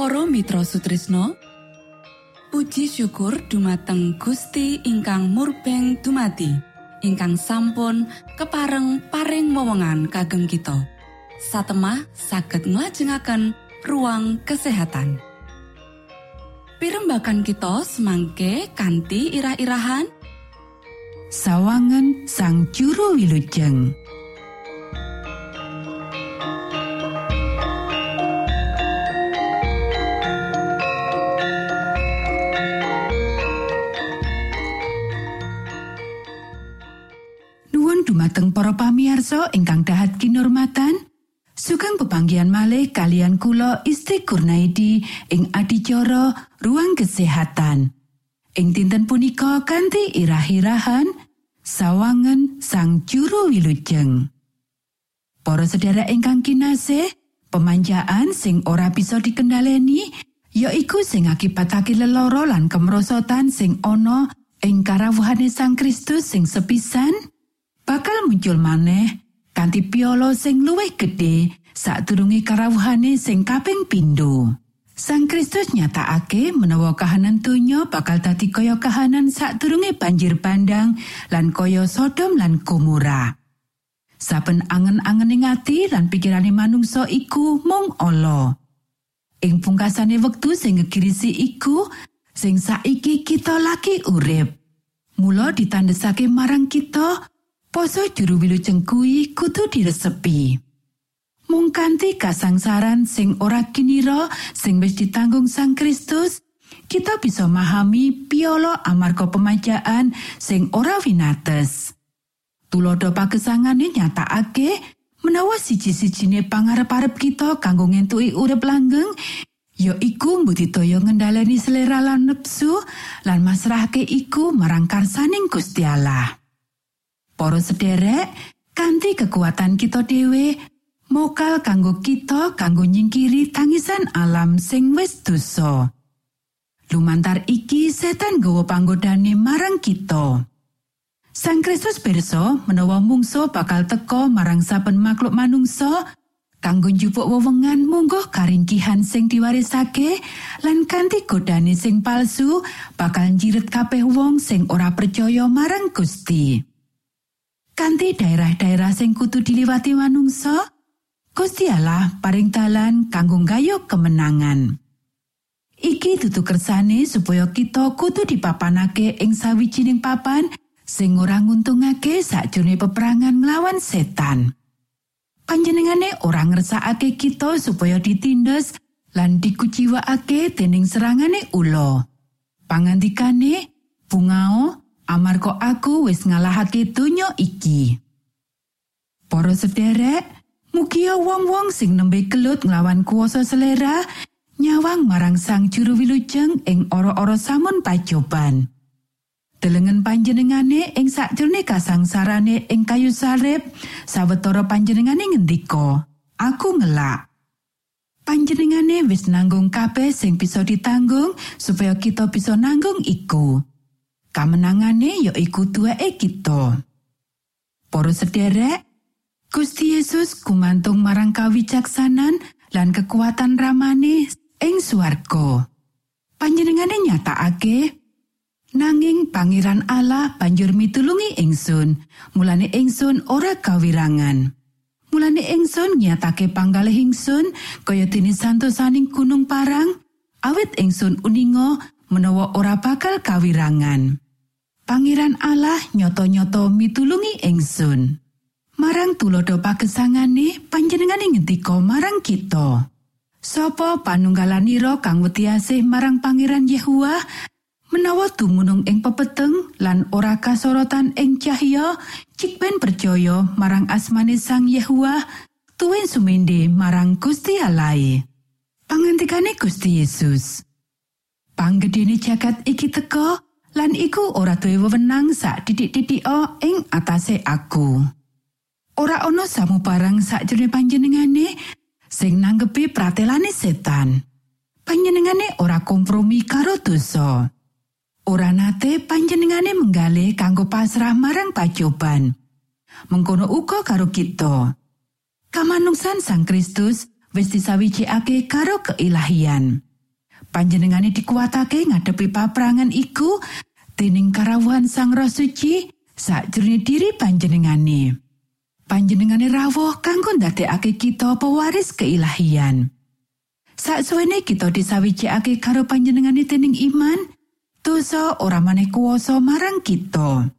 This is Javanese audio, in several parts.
Para Mitra Sutrisno Puji syukur dumateng Gusti ingkang murbeng dumati ingkang sampun kepareng paring wewenngan kagem kita. Satemah saged nglajengaken ruang kesehatan. Pirembakan kita semangke kanthi irah-irahan. Sawangan sang juru wilujeng pamiarsa ingkang dahat kinurmatan sugeng pepanggian malih kalian kula Isti Kurnaidi ing adicara ruang kesehatan. Ing dinten punika kanthi irah-irahan sawangan sang juru wilujeng. Para sedherek ingkang kinasih pemanjaan sing ora bisa dikendaleni ya iku sing akibatake leloro lan kemerosotan sing ana ing karawuhane sang Kristus sing sepisan bakal muncul maneh kanthi piolo sing luwih gedhe sadurunge karawuhane sing kaping pindho. Sang Kristus nyatakake menawa kahanan donya bakal dadi kaya kahanan sadurunge banjir bandang lan kaya Sodom lan Gomora. Saben angen-angening ati lan pikirane manungsa iku mung ala. Ing pungkasane wektu sing ngegirisi iku, sing saiki kita lagi urip. Mula ditandesake marang kita Poso juru wilujeng kuwi kudu diresepi. Mung kanthi kasangsaran sing ora kinira sing wis ditanggung Sang Kristus, kita bisa memahami piolo amarga pemajaan sing ora winates. Tulodo pagesangane nyatakake menawa siji-sijine pangarep-arep kita kanggo ngentuki urip langgeng ya iku mbudidaya ngendhaleni selera lan nepsu lan masrahke iku marang karsaning Gusti Allah. Para sederek, kanthi kekuatan kita dhewe, mokal kanggo kita kanggo nyingkiri tangisan alam sing wis dosa. Lumantar iki setan gawa panggodane marang kita. Sang Kristus pirsa menawa mungso bakal teka marang saben makhluk manungsa kanggo njupuk wewengan munggo karingkihan sing diwarisake lan kanthi godane sing palsu bakal njiret kabeh wong sing ora percaya marang Gusti. Kanthi daerah-daerah sing kutu diliwati manungsa Gusti Allah paring dalan kanggo gayuh kemenangan. Iki dudu kersane supaya kita kutu dipapanake ing sawijining papan sing ora nguntungake sakjroning peperangan nglawan setan. Panjenengane ora ngersakake kita supaya ditindas lan dikuciwakake dening serangane ulo pangandikane bungao amarga aku wis ngalahake donya iki. Para sederek, mugia wong-wong sing nembe kelut nglawan kuasa selera nyawang marang sang juru wilujeng ing ora-ora samun pacoban. Delengen panjenengane ing sakjroning kasangsarane ing kayu salib, sawetara panjenengane ngendika, "Aku ngelak." Panjenengane wis nanggung kabeh sing bisa ditanggung supaya kita bisa nanggung iku. Kamenangane ya iku tuweke kita. Para sederek, Gusti Yesus kumantung marang kawicaksanan lan kekuatan ramane ing swarga. Panjenengane nyatakake nanging Pangeran Allah banjur mitulungi ingsun, mulane ingsun ora kawirangan. Mulane ingsun nyatake panggalih ingsun kaya dene santosaning gunung parang, awit ingsun uninga menawa ora bakal kawirangan. Pangeran Allah nyoto-nyoto mitulungi ingsun. Marang tulodo pagesangane panjenengane ngendika marang kita. Sopo panunggalaniro kang wetiase marang Pangeran Yehua menawa dumunung ing pepeteng lan ora kasorotan ing cahya cikben percaya marang asmane sang Yehua tuwin sumende marang Gusti Allah. Pangantikane Gusti Yesus. Panggedene jagat iki teka lan iku ora duwe wewenang sak titik-titik ing atase aku. Ora ana samu barang sak jere panjenengane sing nanggepi pratelane setan. Panjenengane ora kompromi karo dosa. Ora nate panjenengane menggale kanggo pasrah marang pacoban. Mengkono uga karo kita. Kamanungsan Sang Kristus wis disawijikake karo keilahian. Panjenengane dikuatake ngadepi paprangan iku dening karawuhan Sang Roh Suci sakjroning diri panjenengane. Panjenengane rawuh kanggo ndadekake kita pewaris keilahian. Saksuwene kita disawijikake karo panjenengane dening iman, dosa ora maneh kuwasa marang kita.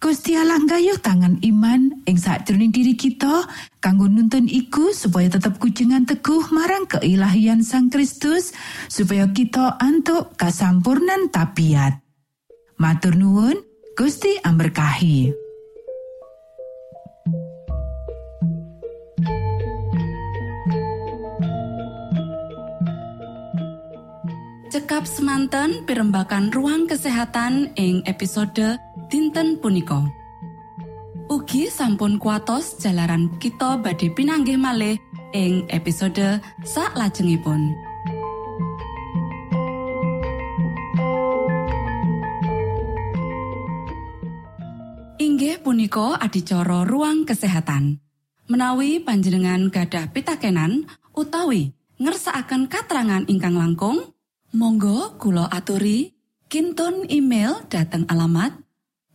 Gusti Allah gayuh tangan iman ing sakjroning diri kita kanggo nuntun iku supaya tetap kujengan teguh marang keilahian Sang Kristus supaya kita antuk kasampurnan tabiat. Matur nuwun, Gusti amberkahi. Cekap semanten pimbakan ruang kesehatan ing episode dinten punika. Ugi sampun kuatos jalaran kita badhe pinanggih malih ing episode sak lajengipun. Inggih punika adicara ruang kesehatan. Menawi panjenengan gadah pitakenan utawi ngersaakan katerangan ingkang langkung, monggo kulo aturi kinton email dateng alamat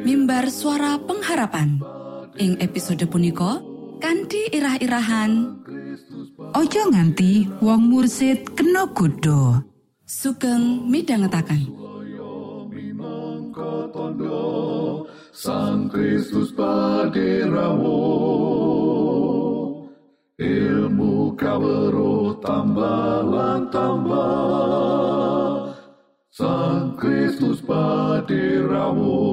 mimbar suara pengharapan. Ing episode punika kanthi irah-irahan. Ojo nganti wong mursid kena godha. sugeng midhangetaken. Sang Kristus paderamu ilmu kawero tambah tambah. Sang Kristus paderamu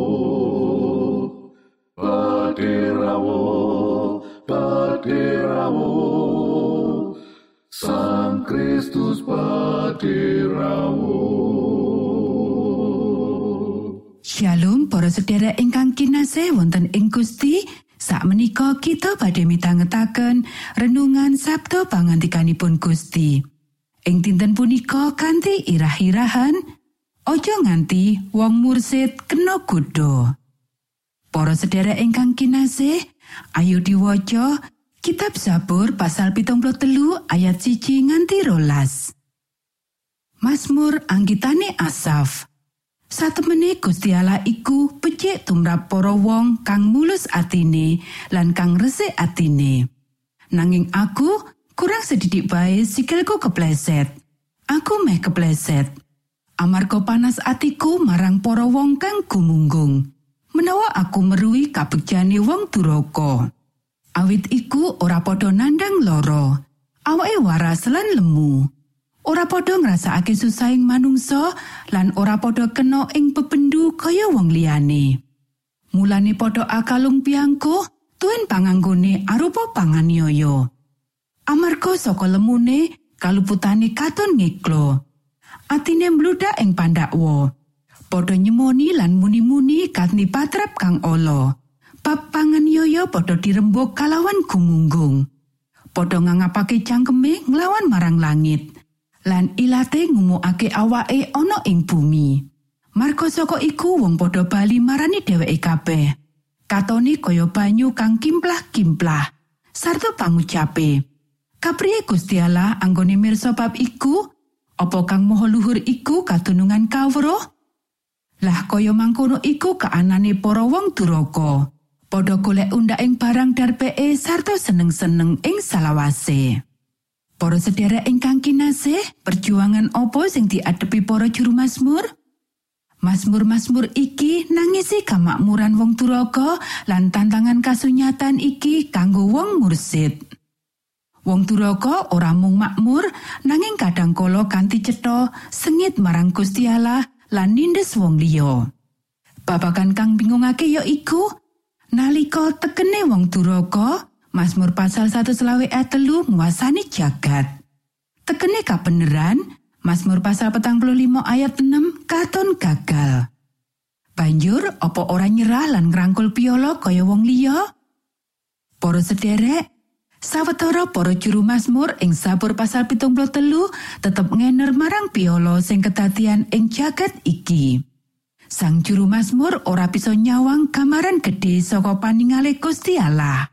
paderamu paderamu Sang Kristus paderamu Shalom para sedherek ingkang kinasih wonten ing Gusti. Sakmenika kita badhe mitangetaken renungan Sabtu pangantikanipun Gusti. Ing dinten punika kanthi irah-irahan Ojo nganti wong mursid kena godha. Para sedherek ingkang kinasih, ayo diwaca Kitab Zabur pasal 73 ayat siji nganti rolas. Mazmur anggitane Asaf. Satemene Gusti Allah iku becik tumrap para wong kang mulus atine lan kang resik atine. Nanging aku kurang sedidik bae sikilku kepleset. Aku meh kepleset. Amarga panas atiku marang para wong kang gumunggung. Menawa aku meruhi kabegjane wong duraka. Awit iku ora padha nandang loro. Awake waras lan lemu. Ora padha ngrasakake susahing manungsa lan ora padha kena ing bebendu kaya wong liyane. Mulane padha akalung piangku, tuen panganggone arupa panganiaya. Amarga saka lemune kaluputane katon ngeklo. Atine mbludak ing pandakwa. Padha nyemoni lan muni-muni kanthi patrap kang ala. Bab panganiaya padha dirembuk kalawan gumunggung. Padha ngangapake cangkeme nglawan marang langit. lan ilate ngumukake awake ana ing bumi. Marga saka iku wong padha bali marani dheweke kabeh. Katone kaya banyu kang kimplah-kimplah. Sarta pangucape. Kapriye Gusti Allah anggone mirsa bab iku? Apa kang maha luhur iku katunungan kawruh? Lah kaya mangkono iku kaanane para wong duraka. Padha golek undhaking barang darpeke sarta seneng-seneng ing salawase. Para sedherek ingkang kinasih, perjuangan apa sing diadepi para juru Mazmur? Mazmur-mazmur iki nangisi kamakmuran wong duraka lan tantangan kasunyatan iki kanggo wong mursid. Wong duraka ora mung makmur nanging kadang kala kanthi cetha sengit marang Gusti Allah lan nindes wong liya. Babagan kang bingungake ya iku nalika tekene wong duraka Mazmur pasal 1 ayat telu nguasani jagat. Tekene kabeneran, Mazmur pasal petang limo ayat 6 katon gagal. Banjur, opo ora nyerah lan ngrangkul piolo kaya wong liya? Poro sederek, sawetara para juru Mazmur ing sabur pasal pitung telu tetep ngener marang piolo sing kedadian ing jagat iki. Sang juru Mazmur ora bisa nyawang gambaran gedhe saka paningale Gusti Allah.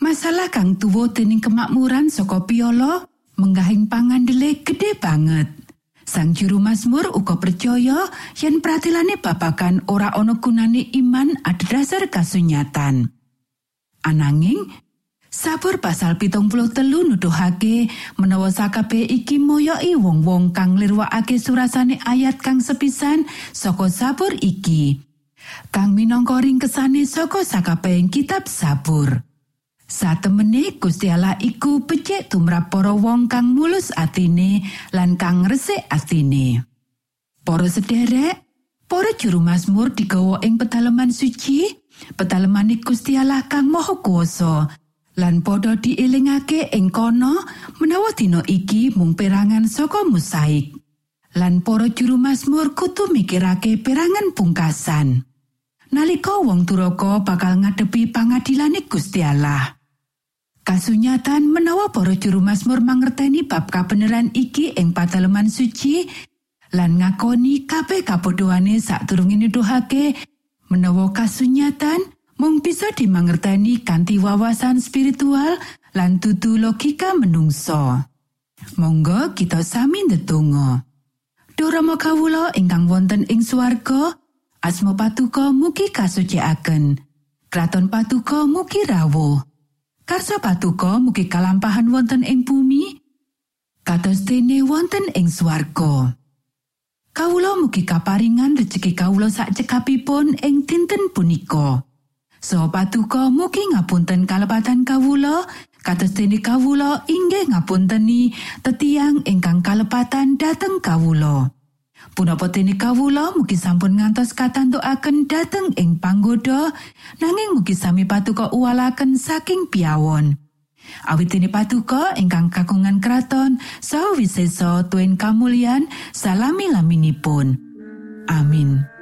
Masalah kang tuwa dening kemakmuran saka piolo menggahing pangandele gede banget. Sang juru Mazmur uga percaya yen pratilane babakan ora ana gunane iman adhedhasar kasunyatan. Ananging Sabur pasal pitung puluh telu nuduhake menawa sakabe iki moyoki wong-wong kang lirwakake surasane ayat kang sepisan saka sabur iki. Kang minangka ringkesane saka sakabehing kitab sabur. Satemene Gusti Allah iku becik tumrap para wong kang mulus atine lan kang resik atine. Para sederek, para juru Mazmur digawa ing pedalaman suci, pedalaman Gusti Allah kang Maha Kuwasa. Lan padha dielingake ing kono menawa dina iki mung perangan saka musaik. Lan para juru Mazmur kudu mikirake perangan pungkasan. nalika wong duraka bakal ngadepi pangadilane Gusti Allah. Kasunyatan menawa para juru Mazmur mangerteni bab kabeneran iki ing pataleman suci lan ngakoni kabeh kabodohane sakdurunge nuduhake menawa kasunyatan mung bisa dimangerteni kanthi wawasan spiritual lan dudu logika menungso. Monggo kita sami ndedonga. Durama kawula ingkang wonten ing swarga, asma patuko mugi kasucikaken. Kraton patuko mugi rawuh. Karsa patuko mugi kalampahan wonten ing bumi, kados dene wonten ing swarga. Kawula mugi kaparingan rejeki kawula sak cekapipun ing dinten punika. So patuko mugi ngapunten kalepatan kawula, kados dene kawula inggih ngapunteni tetiang ingkang kalepatan dhateng kawula. Punapa dene kawula mugi sampun ngantos katantukaken dhateng ing panggoda nanging mugi sami patuko uwalaken saking piawon. Awit dene patuko ingkang kagungan kraton saha wisesa tuen kamulyan salami laminipun. Amin.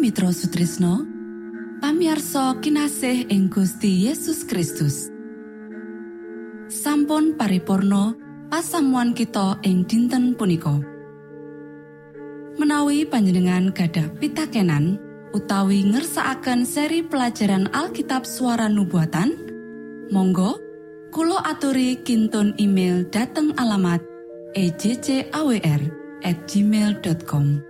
Mitra Sutrisno pamiarsa kinasih ing Gusti Yesus Kristus. Sampun paripurno pasamuan kita ing dinten punika. Menawi panjenengan gadah pitakenan utawi ngersaakan seri pelajaran Alkitab suara nubuatan Monggo Kulo aturi kinton email dateng alamat ejcawr gmail.com